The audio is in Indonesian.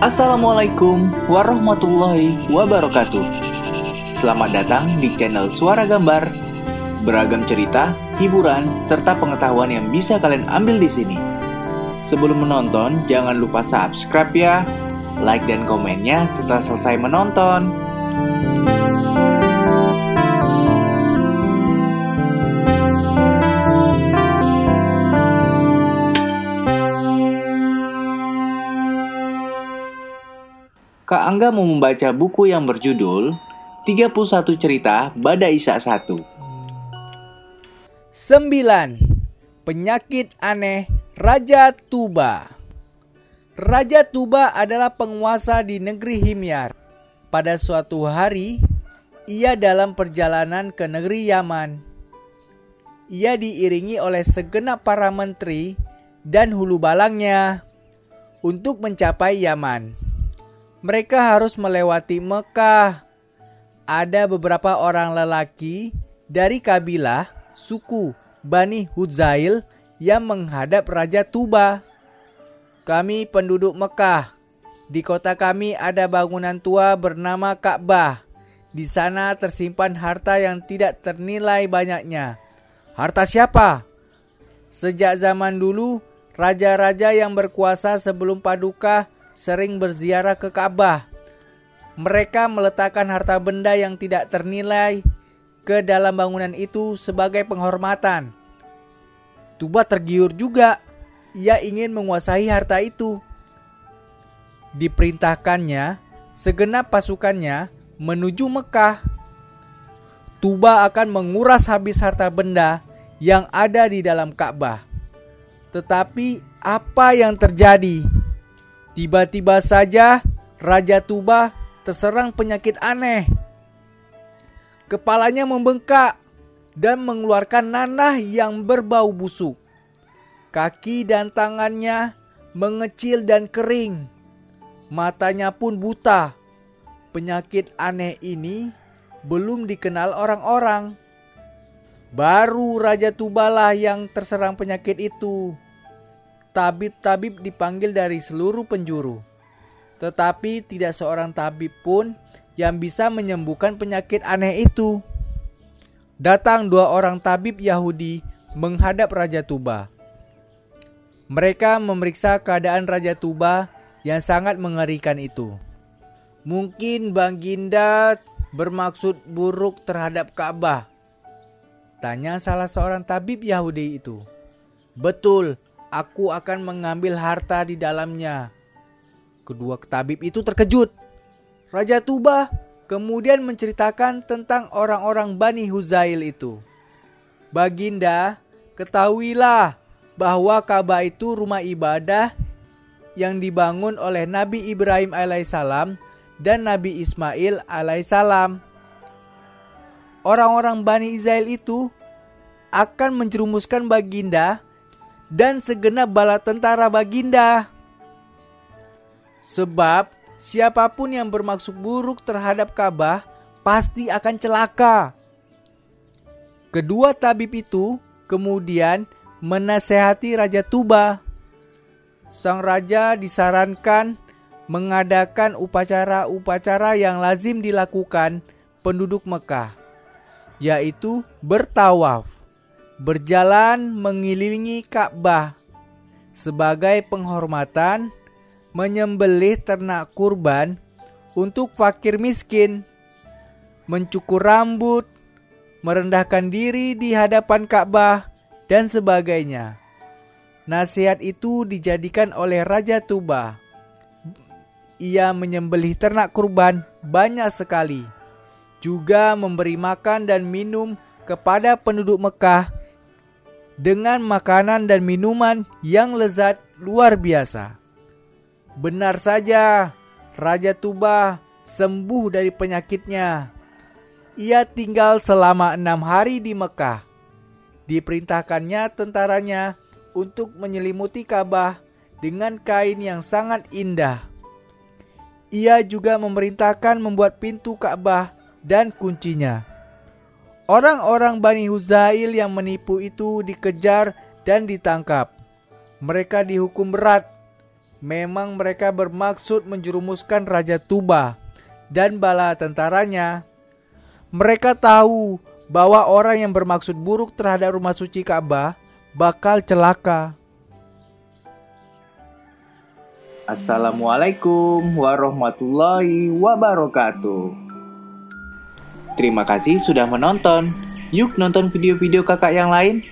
Assalamualaikum warahmatullahi wabarakatuh. Selamat datang di channel Suara Gambar. Beragam cerita, hiburan, serta pengetahuan yang bisa kalian ambil di sini. Sebelum menonton, jangan lupa subscribe ya, like dan komennya setelah selesai menonton. Kak Angga mau membaca buku yang berjudul 31 Cerita Bada Isa 1 9. Penyakit aneh Raja Tuba Raja Tuba adalah penguasa di negeri Himyar. Pada suatu hari, ia dalam perjalanan ke negeri Yaman. Ia diiringi oleh segenap para menteri dan hulu balangnya untuk mencapai Yaman mereka harus melewati Mekah. Ada beberapa orang lelaki dari kabilah suku Bani Hudzail yang menghadap Raja Tuba. Kami penduduk Mekah. Di kota kami ada bangunan tua bernama Ka'bah. Di sana tersimpan harta yang tidak ternilai banyaknya. Harta siapa? Sejak zaman dulu, raja-raja yang berkuasa sebelum paduka sering berziarah ke Ka'bah. Mereka meletakkan harta benda yang tidak ternilai ke dalam bangunan itu sebagai penghormatan. Tuba tergiur juga. Ia ingin menguasai harta itu. Diperintahkannya segenap pasukannya menuju Mekah. Tuba akan menguras habis harta benda yang ada di dalam Ka'bah. Tetapi apa yang terjadi? Tiba-tiba saja Raja Tuba terserang penyakit aneh. Kepalanya membengkak dan mengeluarkan nanah yang berbau busuk. Kaki dan tangannya mengecil dan kering. Matanya pun buta. Penyakit aneh ini belum dikenal orang-orang. Baru Raja Tubalah yang terserang penyakit itu tabib-tabib dipanggil dari seluruh penjuru. Tetapi tidak seorang tabib pun yang bisa menyembuhkan penyakit aneh itu. Datang dua orang tabib Yahudi menghadap Raja Tuba. Mereka memeriksa keadaan Raja Tuba yang sangat mengerikan itu. Mungkin Bang Ginda bermaksud buruk terhadap Ka'bah. Tanya salah seorang tabib Yahudi itu. Betul, aku akan mengambil harta di dalamnya. Kedua tabib itu terkejut. Raja Tuba kemudian menceritakan tentang orang-orang Bani Huzail itu. Baginda, ketahuilah bahwa Ka'bah itu rumah ibadah yang dibangun oleh Nabi Ibrahim alaihissalam dan Nabi Ismail alaihissalam. Orang-orang Bani Israel itu akan menjerumuskan Baginda dan segenap bala tentara Baginda. Sebab siapa pun yang bermaksud buruk terhadap Ka'bah pasti akan celaka. Kedua tabib itu kemudian menasehati Raja Tuba. Sang raja disarankan mengadakan upacara-upacara yang lazim dilakukan penduduk Mekah, yaitu bertawaf berjalan mengelilingi Ka'bah sebagai penghormatan menyembelih ternak kurban untuk fakir miskin, mencukur rambut, merendahkan diri di hadapan Ka'bah, dan sebagainya. Nasihat itu dijadikan oleh Raja Tuba. Ia menyembelih ternak kurban banyak sekali, juga memberi makan dan minum kepada penduduk Mekah dengan makanan dan minuman yang lezat luar biasa. Benar saja, Raja Tuba sembuh dari penyakitnya. Ia tinggal selama enam hari di Mekah. Diperintahkannya tentaranya untuk menyelimuti Ka'bah dengan kain yang sangat indah. Ia juga memerintahkan membuat pintu Ka'bah dan kuncinya. Orang-orang Bani Huzail yang menipu itu dikejar dan ditangkap. Mereka dihukum berat. Memang mereka bermaksud menjerumuskan Raja Tuba dan bala tentaranya. Mereka tahu bahwa orang yang bermaksud buruk terhadap rumah suci Ka'bah bakal celaka. Assalamualaikum warahmatullahi wabarakatuh. Terima kasih sudah menonton. Yuk nonton video-video kakak yang lain.